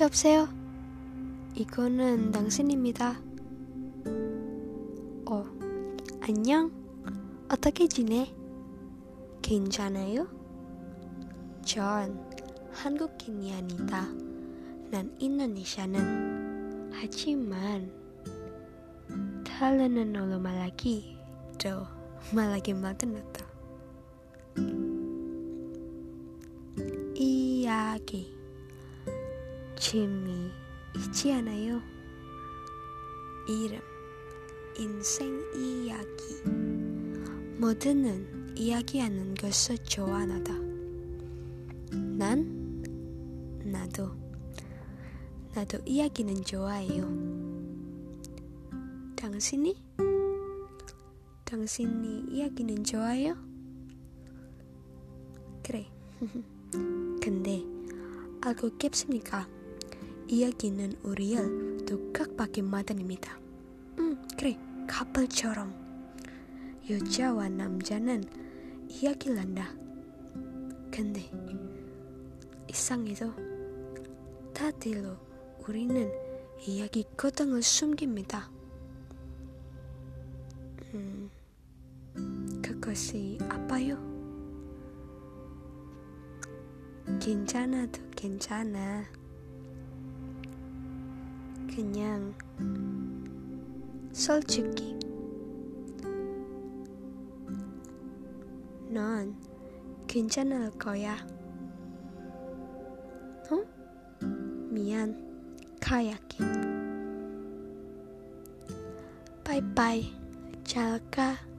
여보세요? 이거는 당신입니다. 어, 안녕? 어떻게 지내? 괜찮아요? 전 한국인이 아니다. 난 인도네시아는 하지만 다른 언어로 말하기 더 말하기 만들었다. 이야기 재미 있지 않아요? 이름 인생 이야기 모두는 이야기하는 것을 좋아하다. 난 나도 나도 이야기는 좋아해요. 당신이 당신이 이야기는 좋아해요? 그래. 근데 알고 깼습니까? 이야기는 우리를 더 각박하게 만듭니다. 음, 그래. 카플처럼 여자와 남자는 이야기를 한다. 근데 이상해도 다들로 우리는 이야기 거등을 숨깁니다. 음, 그것이 아파요? 괜찮아도 괜찮아. 그냥 솔직히 넌 괜찮을 거야. 어? 미안, 가야게. 바이바이, 잘 가.